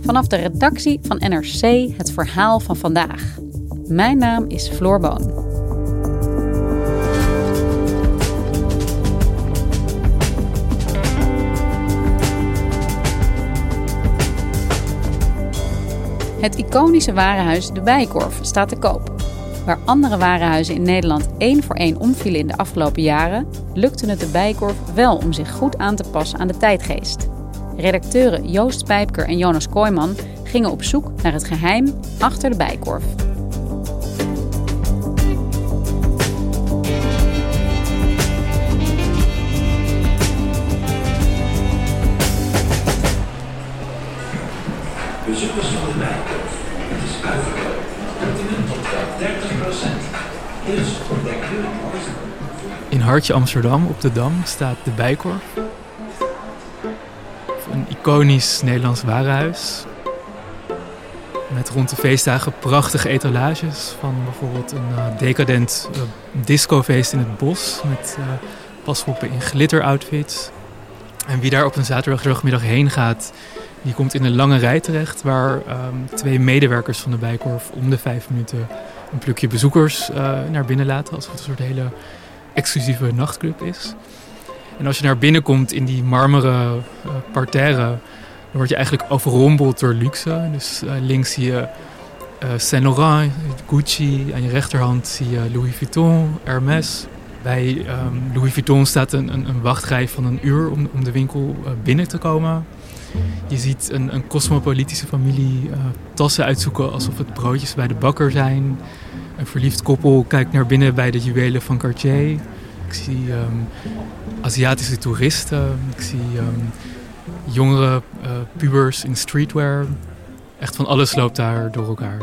Vanaf de redactie van NRC het verhaal van vandaag. Mijn naam is Floor Boon. Het iconische warenhuis De Bijkorf staat te koop. Waar andere warenhuizen in Nederland één voor één omvielen in de afgelopen jaren, lukte het De Bijkorf wel om zich goed aan te passen aan de tijdgeest. Redacteuren Joost Pijpker en Jonas Kooijman gingen op zoek naar het geheim achter de Bijkorf. Bezoekers van de Bijkorf. Het is uitverkocht. Wel 30%. Dus ontdek nu In Hartje Amsterdam op de Dam staat de Bijkorf. Iconisch Nederlands warenhuis. Met rond de feestdagen prachtige etalages van bijvoorbeeld een uh, decadent uh, discofeest in het bos met uh, in glitteroutfits. En wie daar op een zaterdagmiddag heen gaat, die komt in een lange rij terecht waar um, twee medewerkers van de Bijkorf om de vijf minuten een plukje bezoekers naar binnen laten. Alsof het een soort hele exclusieve nachtclub is. En als je naar binnen komt in die marmeren uh, parterre, dan word je eigenlijk overrompeld door luxe. Dus uh, links zie je uh, Saint Laurent, Gucci. Aan je rechterhand zie je Louis Vuitton, Hermes. Bij um, Louis Vuitton staat een, een, een, wachtrij van een uur om, om de winkel binnen te komen. Je ziet een, een cosmopolitische familie tassen uitzoeken alsof het broodjes bij de bakker zijn. Een verliefd koppel kijkt naar binnen bij de juwelen van Cartier. Ik zie um, Aziatische toeristen. Ik zie um, jongere uh, pubers in streetwear. Echt van alles loopt daar door elkaar.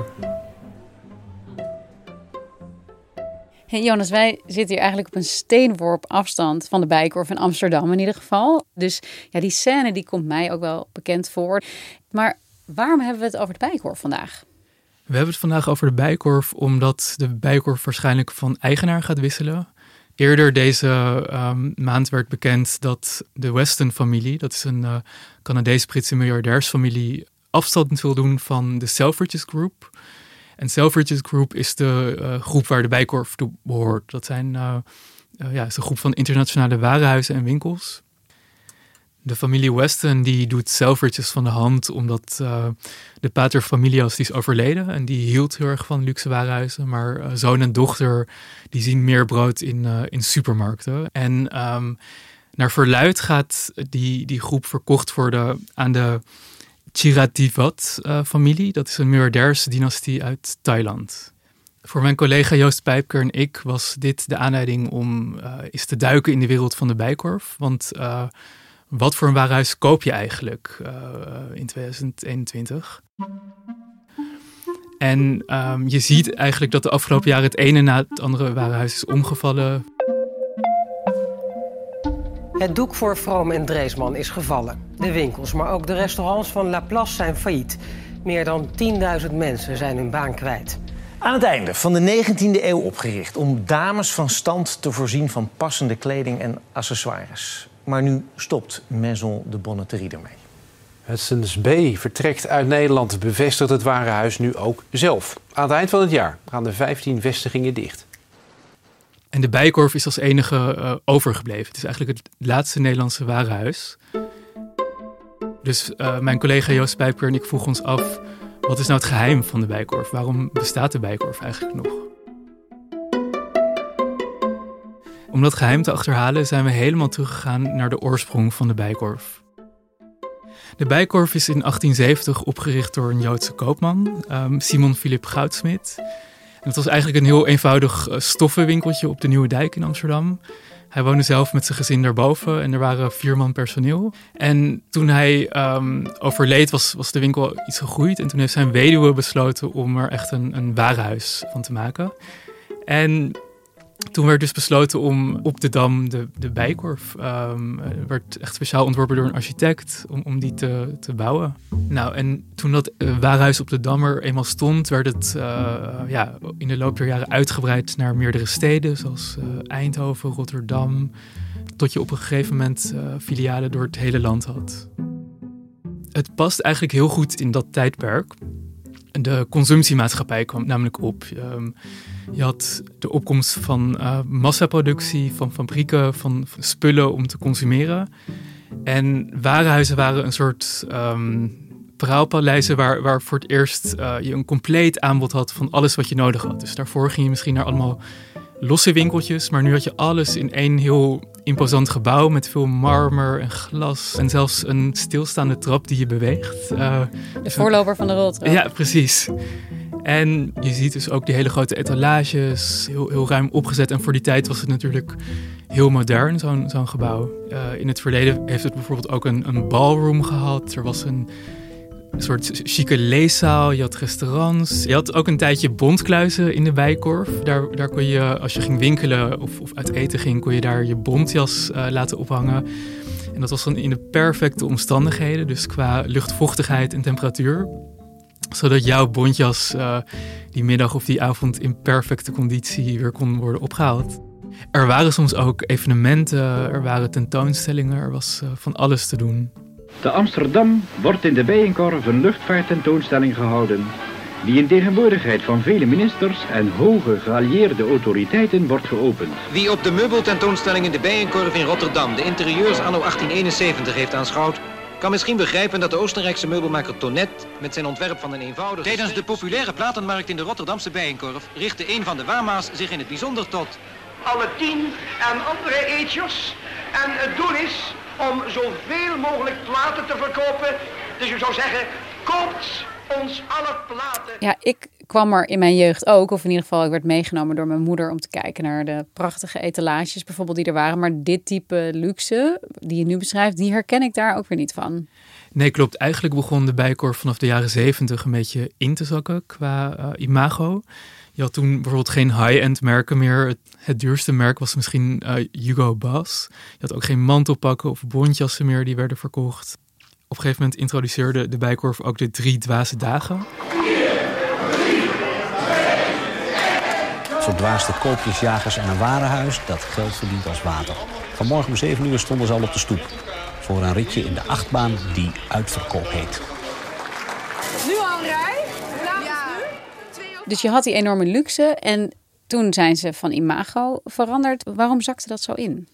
Hey Jonas, wij zitten hier eigenlijk op een steenworp afstand van de Bijkorf in Amsterdam in ieder geval. Dus ja, die scène die komt mij ook wel bekend voor. Maar waarom hebben we het over de Bijkorf vandaag? We hebben het vandaag over de Bijkorf omdat de Bijkorf waarschijnlijk van eigenaar gaat wisselen. Eerder deze um, maand werd bekend dat de Weston-familie, dat is een uh, Canadees-Britse miljardairsfamilie, afstand wil doen van de Selfridges Group. En Selfridges Group is de uh, groep waar de Bijkorf toe behoort. Dat zijn, uh, ja, is een groep van internationale warenhuizen en winkels. De familie Weston die doet Selfridges van de hand omdat uh, de pater familias die is overleden en die hield heel erg van luxe warenhuizen. Maar uh, zoon en dochter die zien meer brood in, uh, in supermarkten. En um, naar verluid gaat die, die groep verkocht worden aan de Chirativat familie. Dat is een miljardairsdynastie uit Thailand. Voor mijn collega Joost Pijpker en ik was dit de aanleiding om eens te duiken in de wereld van de bijkorf. Want wat voor een warenhuis koop je eigenlijk uh, in 2021? En um, je ziet eigenlijk dat de afgelopen jaren het ene na het andere warenhuis is omgevallen. Het doek voor Vroom en Dreesman is gevallen. De winkels, maar ook de restaurants van La Place zijn failliet. Meer dan 10.000 mensen zijn hun baan kwijt. Aan het einde van de 19e eeuw opgericht om dames van stand te voorzien van passende kleding en accessoires. Maar nu stopt Maison de Bonneterie ermee. Hudson's B vertrekt uit Nederland, bevestigt het warenhuis nu ook zelf. Aan het eind van het jaar gaan de 15 vestigingen dicht. En de Bijkorf is als enige uh, overgebleven. Het is eigenlijk het laatste Nederlandse warenhuis. Dus uh, mijn collega Joost Pijper en ik vroegen ons af... wat is nou het geheim van de Bijkorf? Waarom bestaat de Bijkorf eigenlijk nog? Om dat geheim te achterhalen zijn we helemaal teruggegaan naar de oorsprong van de Bijkorf. De Bijkorf is in 1870 opgericht door een Joodse koopman, um, Simon Philip Goudsmit. Het was eigenlijk een heel eenvoudig uh, stoffenwinkeltje op de Nieuwe Dijk in Amsterdam. Hij woonde zelf met zijn gezin daarboven en er waren vier man personeel. En toen hij ehm, overleed was, was de winkel iets gegroeid. En toen heeft zijn weduwe besloten om er echt een, een warenhuis van te maken. En toen werd dus besloten om op de Dam de, de Bijkorf, um, werd echt speciaal ontworpen door een architect, om, om die te, te bouwen. Nou, en toen dat uh, warenhuis op de Dam er eenmaal stond, werd het uh, ja, in de loop der jaren uitgebreid naar meerdere steden, zoals Eindhoven, Rotterdam, tot je op een gegeven moment filialen door het hele land had. Het past eigenlijk heel goed in dat tijdperk. De consumptiemaatschappij kwam namelijk op. Um, je had de opkomst van uh, massaproductie, van fabrieken, van, spullen om te consumeren. En warenhuizen waren een soort um, praalpaleizen waar, waar voor het eerst uh, je een compleet aanbod had van alles wat je nodig had. Dus daarvoor ging je misschien naar allemaal losse winkeltjes, maar nu had je alles in één heel imposant gebouw met veel marmer en glas en zelfs een stilstaande trap die je beweegt. Uh, de voorloper van de roltrap. Ja, precies. En je ziet dus ook die hele grote etalages, heel, heel ruim opgezet. En voor die tijd was het natuurlijk heel modern, zo'n zo'n gebouw. Uh, in het verleden heeft het bijvoorbeeld ook een, een ballroom gehad. Er was een, een soort chique leeszaal, je had restaurants. Je had ook een tijdje bondkluizen in de Bijkorf. Daar, daar kon je, als je ging winkelen of, of uit eten ging, kon je daar je bondjas uh, laten ophangen. En dat was dan in de perfecte omstandigheden, dus qua luchtvochtigheid en temperatuur zodat jouw bontjas uh, die middag of die avond in perfecte conditie weer kon worden opgehaald. Er waren soms ook evenementen, er waren tentoonstellingen, er was uh, van alles te doen. Te Amsterdam wordt in de Bijenkorf een luchtvaarttentoonstelling gehouden, die in tegenwoordigheid van vele ministers en hoge geallieerde autoriteiten wordt geopend. Wie op de meubeltentoonstelling in de Bijenkorf in Rotterdam de interieurs anno 1871 heeft aanschouwd, kan misschien begrijpen dat de Oostenrijkse meubelmaker Tonet met zijn ontwerp van een eenvoudige... Tijdens de populaire platenmarkt in de Rotterdamse Bijenkorf richtte een van de Wama's zich in het bijzonder tot... Alle tien en andere eetjes. En het doel is om zoveel mogelijk platen te verkopen. Dus u zou zeggen, koopt ons alle platen. Ja, ik kwam er in mijn jeugd ook, of in ieder geval ik werd meegenomen door mijn moeder om te kijken naar de prachtige etalages bijvoorbeeld die er waren. Maar dit type luxe die je nu beschrijft, die herken ik daar ook weer niet van. Nee, klopt. Eigenlijk begon de Bijkorf vanaf de jaren zeventig een beetje in te zakken qua uh, imago. Je had toen bijvoorbeeld geen high-end merken meer. Het, duurste merk was misschien uh, Hugo Boss. Je had ook geen mantelpakken of bontjassen meer die werden verkocht. Op een gegeven moment introduceerde de Bijkorf ook de drie dwaze dagen. verdwaasde koopjesjagers en een warenhuis dat geld verdient als water. Vanmorgen om 7 uur stonden ze al op de stoep. Voor een ritje in de achtbaan die uitverkoop heet. Dus je had die enorme luxe en toen zijn ze van imago veranderd. Waarom zakte dat zo in?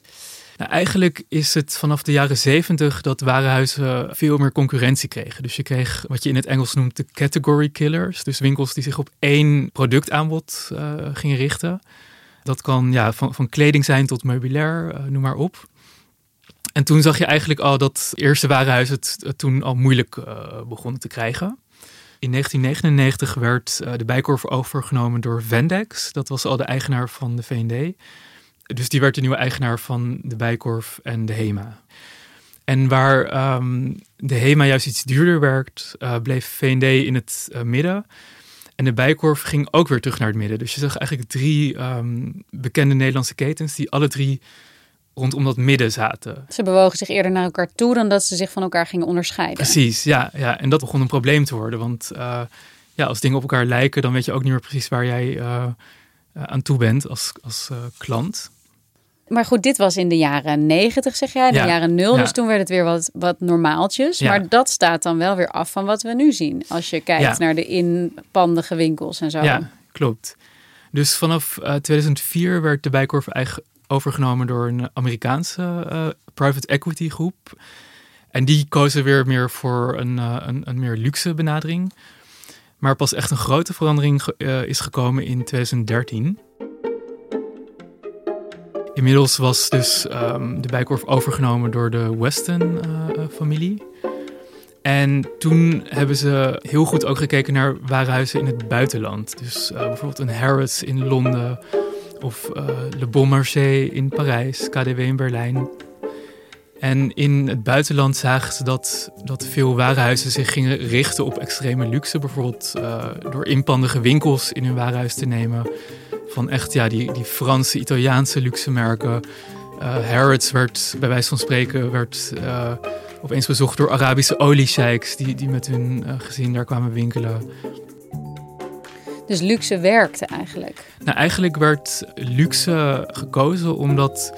Nou, eigenlijk is het vanaf de jaren zeventig dat warenhuizen veel meer concurrentie kregen. Dus je kreeg wat je in het Engels noemt de category killers. Dus winkels die zich op één productaanbod uh, gingen richten. Dat kan ja, van, van kleding zijn tot meubilair, uh, noem maar op. En toen zag je eigenlijk al dat eerste warenhuizen het, toen al moeilijk uh, begonnen te krijgen. In 1999 werd de Bijkorf overgenomen door Vendex. Dat was al de eigenaar van de V&D. Dus die werd de nieuwe eigenaar van de Bijkorf en de HEMA. En waar um, de HEMA juist iets duurder werkt, uh, bleef V&D in het uh, midden. En de Bijkorf ging ook weer terug naar het midden. Dus je zag eigenlijk drie um, bekende Nederlandse ketens die alle drie rondom dat midden zaten. Ze bewogen zich eerder naar elkaar toe dan dat ze zich van elkaar gingen onderscheiden. Precies, ja. ja. En dat begon een probleem te worden. Want uh, ja, als dingen op elkaar lijken, dan weet je ook niet meer precies waar jij aan toe bent als, als klant. Maar goed, dit was in de jaren negentig, zeg jij, de ja. jaren nul. Ja. Dus toen werd het weer wat, wat normaaltjes. Ja. Maar dat staat dan wel weer af van wat we nu zien. Als je kijkt naar de inpandige winkels en zo. Ja, klopt. Dus vanaf uh, 2004 werd de Bijkorf eigen overgenomen door een Amerikaanse uh, private equity groep. En die kozen weer meer voor een, uh, een, een, meer luxe benadering. Maar pas echt een grote verandering ge is gekomen in 2013. Inmiddels was dus um, de Bijkorf overgenomen door de Weston-familie. En toen hebben ze heel goed ook gekeken naar warenhuizen in het buitenland. Dus bijvoorbeeld een Harrods in Londen of uh, Le Bon Marché in Parijs, KDW in Berlijn. En in het buitenland zagen ze dat, dat veel warenhuizen zich gingen richten op extreme luxe. Bijvoorbeeld uh, door inpandige winkels in hun warenhuis te nemen. Van echt ja, die, die Franse, Italiaanse luxe merken. Uh, Harrods werd bij wijze van spreken werd, uh, opeens bezocht door Arabische oliesheiks die, die met hun gezin daar kwamen winkelen. Dus luxe werkte eigenlijk? Nou, eigenlijk werd luxe gekozen omdat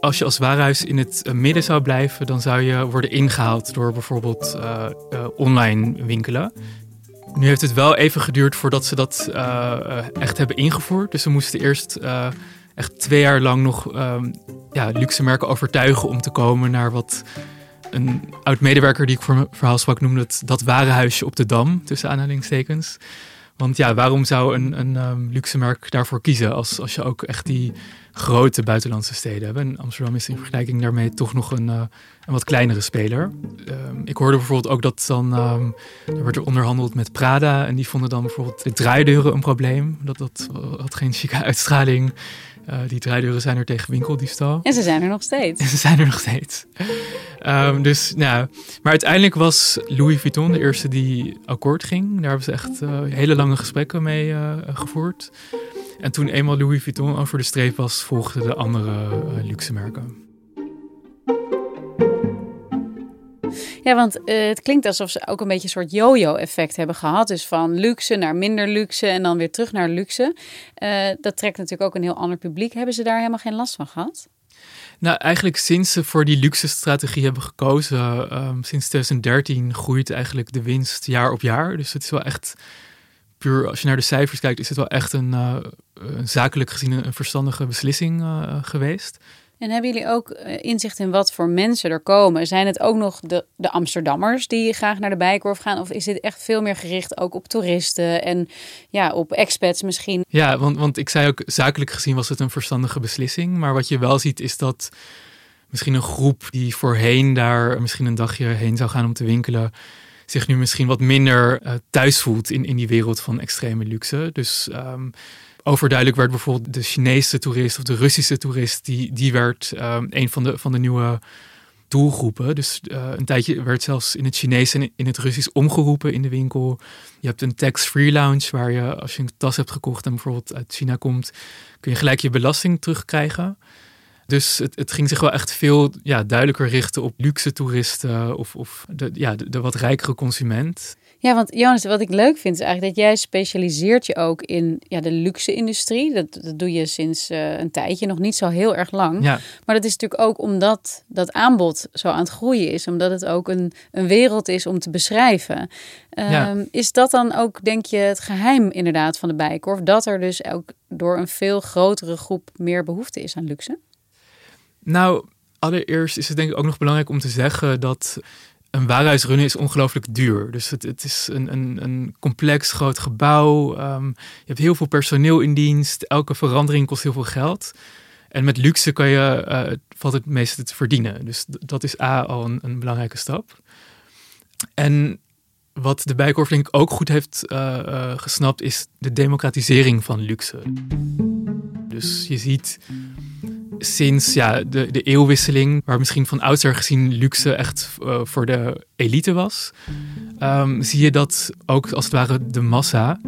als je als warenhuis in het midden zou blijven, dan zou je worden ingehaald door bijvoorbeeld uh, uh, online winkelen. Nu heeft het wel even geduurd voordat ze dat echt hebben ingevoerd. Dus ze moesten eerst echt twee jaar lang nog ja, luxe merken overtuigen om te komen naar wat een oud medewerker die ik voor mijn verhaal sprak noemde het dat warenhuisje op de dam, tussen aanhalingstekens. Want ja, waarom zou een, een um, luxe merk daarvoor kiezen als, als je ook echt die grote buitenlandse steden hebt? En Amsterdam is in vergelijking daarmee toch nog een, uh, een wat kleinere speler. Um, ik hoorde bijvoorbeeld ook dat dan, um, er werd er onderhandeld met Prada en die vonden dan bijvoorbeeld de draaideuren een probleem. Dat, dat had geen chique uitstraling. Uh, die draaideuren zijn er tegen winkeldiefstal. En ze zijn er nog steeds. En ze zijn er nog steeds. Um, dus, nou, maar uiteindelijk was Louis Vuitton de eerste die akkoord ging. Daar hebben ze echt uh, hele lange gesprekken mee gevoerd. En toen eenmaal Louis Vuitton over de streep was, volgden de andere luxe merken. Ja, want uh, het klinkt alsof ze ook een beetje een soort yo-yo-effect hebben gehad. Dus van luxe naar minder luxe en dan weer terug naar luxe. Uh, dat trekt natuurlijk ook een heel ander publiek. Hebben ze daar helemaal geen last van gehad? Nou, eigenlijk sinds ze voor die luxe strategie hebben gekozen, um, sinds 2013 groeit eigenlijk de winst jaar op jaar. Dus het is wel echt puur, als je naar de cijfers kijkt, is het wel echt een, uh, een zakelijk gezien een, verstandige beslissing geweest. En hebben jullie ook inzicht in wat voor mensen er komen? Zijn het ook nog de, de Amsterdammers die graag naar de Bijkorf gaan? Of is dit echt veel meer gericht ook op toeristen en ja, op expats misschien? Ja, want, want ik zei ook, zakelijk gezien was het een verstandige beslissing. Maar wat je wel ziet is dat misschien een groep die voorheen daar misschien een dagje heen zou gaan om te winkelen... zich nu misschien wat minder uh, thuis voelt in, in die wereld van extreme luxe. Dus... Um, overduidelijk werd bijvoorbeeld de Chinese toerist of de Russische toerist, die, die werd um, een van de, van de nieuwe doelgroepen. Dus uh, een tijdje werd zelfs in het Chinees en in het Russisch omgeroepen in de winkel. Je hebt een tax-free lounge waar je als je een tas hebt gekocht en bijvoorbeeld uit China komt, kun je gelijk je belasting terugkrijgen. Dus het, het ging zich wel echt veel ja, duidelijker richten op luxe toeristen of, of de, ja, de, de wat rijkere consument. Ja, want Jonas, wat ik leuk vind is eigenlijk dat jij specialiseert je ook in ja, de luxe-industrie. Dat, dat doe je sinds uh, een tijdje, nog niet zo heel erg lang. Ja. Maar dat is natuurlijk ook omdat dat aanbod zo aan het groeien is. Omdat het ook een, een wereld is om te beschrijven. Um, Ja. Is dat dan ook, denk je, het geheim inderdaad van de Bijenkorf? Dat er dus ook door een veel grotere groep meer behoefte is aan luxe? Nou, allereerst is het denk ik ook nog belangrijk om te zeggen dat een warenhuis runnen is ongelooflijk duur. Dus het, het is een, een, een complex groot gebouw. Um, je hebt heel veel personeel in dienst. Elke verandering kost heel veel geld. En met luxe kan je, uh, valt het meeste te verdienen. Dus dat is A al een, een, belangrijke stap. En wat de Bijkorf denk ik ook goed heeft uh, uh, gesnapt, is de democratisering van luxe. Dus je ziet sinds ja, de, de eeuwwisseling, waar misschien van oudsher gezien luxe echt uh, voor de elite was, um, zie je dat ook als het ware de massa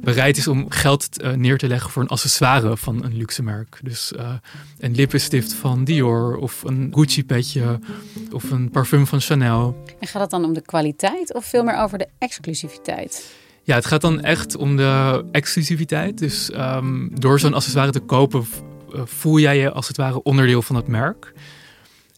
bereid is om geld uh, neer te leggen voor een accessoire van een luxe merk. Dus uh, een lippenstift van Dior of een Gucci petje of een parfum van Chanel. En gaat het dan om de kwaliteit of veel meer over de exclusiviteit? Ja, het gaat dan echt om de exclusiviteit. Dus um, door zo'n accessoire te kopen voel jij je als het ware onderdeel van het merk.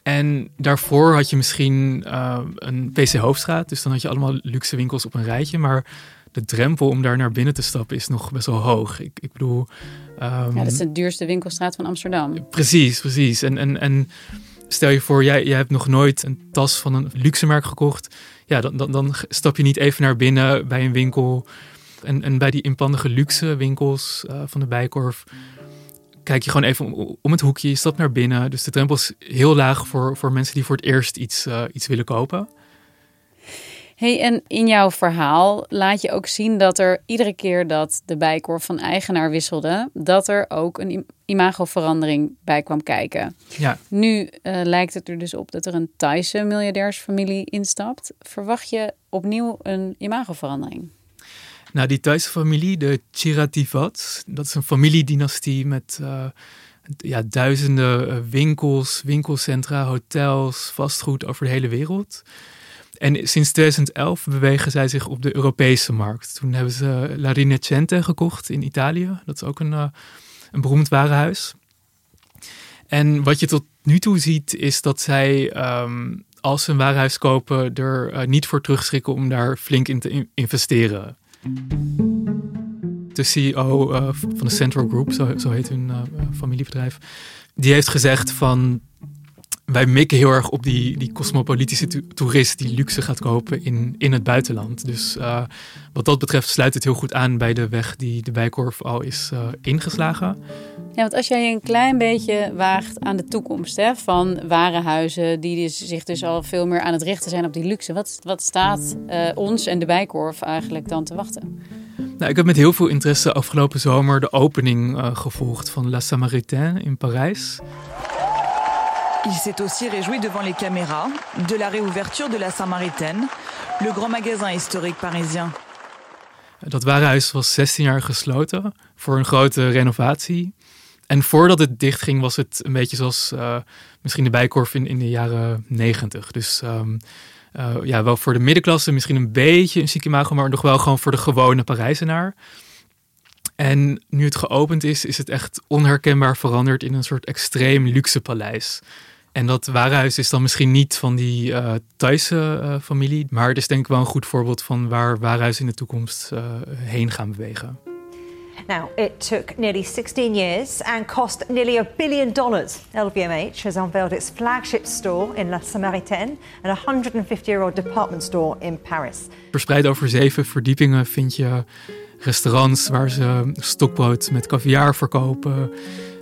En daarvoor had je misschien uh, een PC Hoofdstraat, dus dan had je allemaal luxe winkels op een rijtje. Maar de drempel om daar naar binnen te stappen is nog best wel hoog. Ik, ik bedoel. Um, ja, dat is de duurste winkelstraat van Amsterdam. Precies, precies. En, en, en stel je voor, jij, jij hebt nog nooit een tas van een luxe merk gekocht. Ja, dan, dan, dan stap je niet even naar binnen bij een winkel. En, en bij die inpandige luxe winkels uh, van de Bijkorf kijk je gewoon even om, het hoekje, je stapt naar binnen. Dus de drempel is heel laag voor, voor mensen die voor het eerst iets, uh, iets willen kopen. Hey, en in jouw verhaal laat je ook zien dat er iedere keer dat de bijkorf van eigenaar wisselde, dat er ook een imagoverandering bij kwam kijken. Ja. Nu uh, lijkt het er dus op dat er een Thaise miljardairsfamilie instapt. Verwacht je opnieuw een imagoverandering? Nou, die Thaise familie, de Chirativat, dat is een familiedynastie met uh, ja, duizenden eh, winkels, winkelcentra, hotels, vastgoed over de hele wereld. En sinds 2011 bewegen zij zich op de Europese markt. Toen hebben ze La Rinascente gekocht in Italië. Dat is ook een, uh, een beroemd warenhuis. En wat je tot nu toe ziet, is dat zij, um, als ze een warenhuis kopen, er niet voor terugschrikken om daar flink in te in investeren. De CEO uh, van de Central Group, zo, zo heet hun familiebedrijf, die heeft gezegd van wij mikken heel erg op die, die cosmopolitische toerist die luxe gaat kopen in, in het buitenland. Dus uh, wat dat betreft sluit het heel goed aan bij de weg die de Bijkorf al is uh, ingeslagen. Ja, want als jij een klein beetje waagt aan de toekomst hè, van warenhuizen die dus, zich dus al veel meer aan het richten zijn op die luxe, wat, wat staat uh, ons en de Bijkorf eigenlijk dan te wachten? Nou, ik heb met heel veel interesse afgelopen zomer de opening gevolgd van La Samaritaine in Parijs. Il s'est aussi réjoui devant les caméras de la réouverture de la Samaritaine, le grand magasin historique parisien. Dat warenhuis was 16 jaar gesloten voor een grote renovatie. En voordat het dicht ging, was het een beetje zoals uh, misschien de bijkorf in, in de jaren 90. Dus um, uh, ja, wel voor de middenklasse, misschien een beetje een zieke imago, maar nog wel gewoon voor de gewone Parijzenaar. En nu het geopend is, is het echt onherkenbaar veranderd in een soort extreem luxe paleis. En dat warenhuis is dan misschien niet van die uh, Thaise uh, familie, maar het is denk ik wel een goed voorbeeld van waar warenhuizen in de toekomst uh, heen gaan bewegen. Now, it took nearly 16 years and cost nearly a billion dollars. LVMH has unveiled its flagship store in La Samaritaine and a 150-year-old department store in Paris. Verspreid over zeven verdiepingen vind je restaurants waar ze stokbrood met caviar verkopen.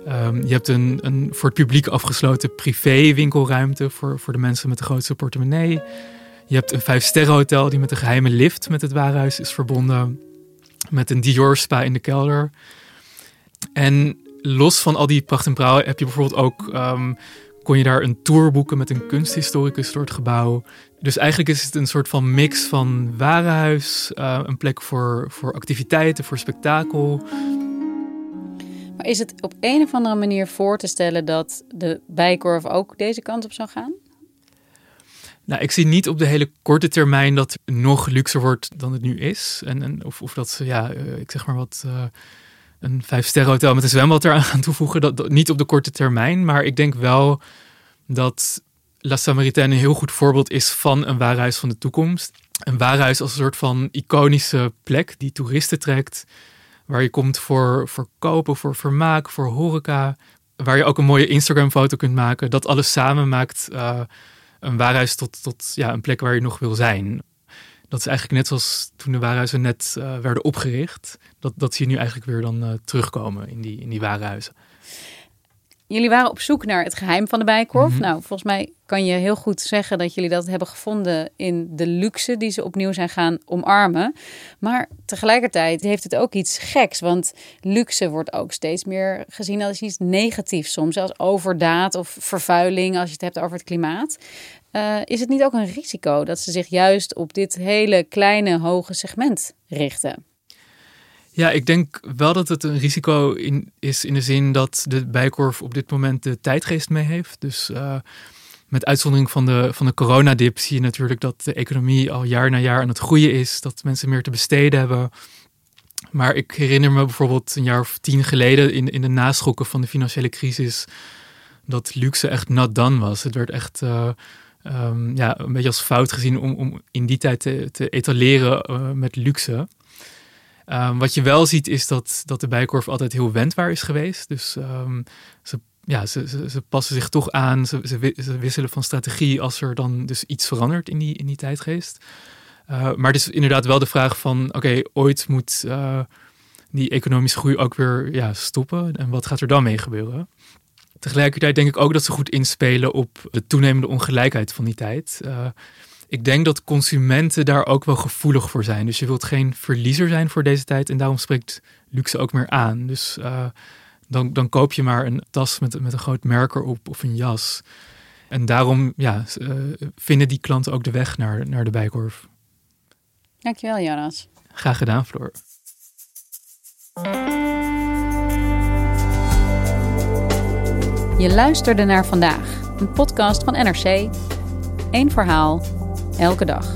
Um, je hebt een, een voor het publiek afgesloten privé winkelruimte voor, voor de mensen met de grootste portemonnee. Je hebt een vijfsterrenhotel die met een geheime lift met het warenhuis is verbonden. Met een Dior spa in de kelder. En los van al die pracht en praal heb je bijvoorbeeld ook... Um, kon je daar een tour boeken met een kunsthistoricus door het gebouw. Dus eigenlijk is het een soort van mix van warenhuis, uh, een plek voor, voor activiteiten, voor spektakel. Maar is het op een of andere manier voor te stellen dat de bijkorf ook deze kant op zou gaan? Nou, ik zie niet op de hele korte termijn dat het nog luxer wordt dan het nu is. En, en of, of dat ze, ja, uh, ik zeg maar wat, uh, een vijfsterren hotel met een zwembad eraan toevoegen. Dat, niet op de korte termijn, maar ik denk wel dat La Samaritaine een heel goed voorbeeld is van een warenhuis van de toekomst. Een warenhuis als een soort van iconische plek die toeristen trekt. Waar je komt voor, voor kopen, voor vermaak, voor horeca. Waar je ook een mooie Instagram-foto kunt maken. Dat alles samen maakt uh, een warenhuis tot, tot ja, een plek waar je nog wil zijn. Dat is eigenlijk net zoals toen de warenhuizen net uh, werden opgericht. Dat, dat zie je nu eigenlijk weer dan uh, terugkomen in die, in die warenhuizen. Jullie waren op zoek naar het geheim van de bijkorf. Mm -hmm. Nou, volgens mij kan je heel goed zeggen dat jullie dat hebben gevonden in de luxe die ze opnieuw zijn gaan omarmen. Maar tegelijkertijd heeft het ook iets geks, want luxe wordt ook steeds meer gezien als iets negatiefs soms, als overdaad of vervuiling als je het hebt over het klimaat. Uh, is het niet ook een risico dat ze zich juist op dit hele kleine, hoge segment richten? Ja, ik denk wel dat het een risico in, is in de zin dat de bijkorf op dit moment de tijdgeest mee heeft. Dus uh, met uitzondering van de, van de coronadip zie je natuurlijk dat de economie al jaar na jaar aan het groeien is. Dat mensen meer te besteden hebben. Maar ik herinner me bijvoorbeeld een jaar of tien geleden in, in de naschokken van de financiële crisis. Dat luxe echt not done was. Het werd echt uh, um, ja, een beetje als fout gezien om, om in die tijd te, te etaleren uh, met luxe. Um, wat je wel ziet is dat, dat de bijkorf altijd heel wendbaar is geweest. Dus um, ze, ja, ze, ze, passen zich toch aan, ze, ze, wisselen van strategie als er dan dus iets verandert in die, in die tijdgeest. Uh, maar het is inderdaad wel de vraag van, oké, ooit moet uh, die economische groei ook weer ja, stoppen. En wat gaat er dan mee gebeuren? Tegelijkertijd denk ik ook dat ze goed inspelen op de toenemende ongelijkheid van die tijd. Uh, ik denk dat consumenten daar ook wel gevoelig voor zijn. Dus je wilt geen verliezer zijn voor deze tijd. En daarom spreekt luxe ook meer aan. Dus uh, dan, dan koop je maar een tas met, met een groot merk erop of een jas. En daarom ja, uh, vinden die klanten ook de weg naar, naar de bijkorf. Dankjewel, Jonas. Graag gedaan, Floor. Je luisterde naar vandaag, een podcast van NRC. Eén verhaal, elke dag.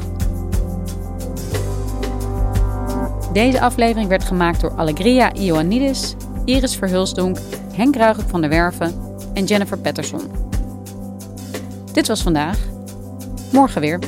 Deze aflevering werd gemaakt door Allegria Ioannidis, Iris Verhulsdonk, Henk Ruigelijk van der Werven en Jennifer Patterson. Dit was vandaag. Morgen weer.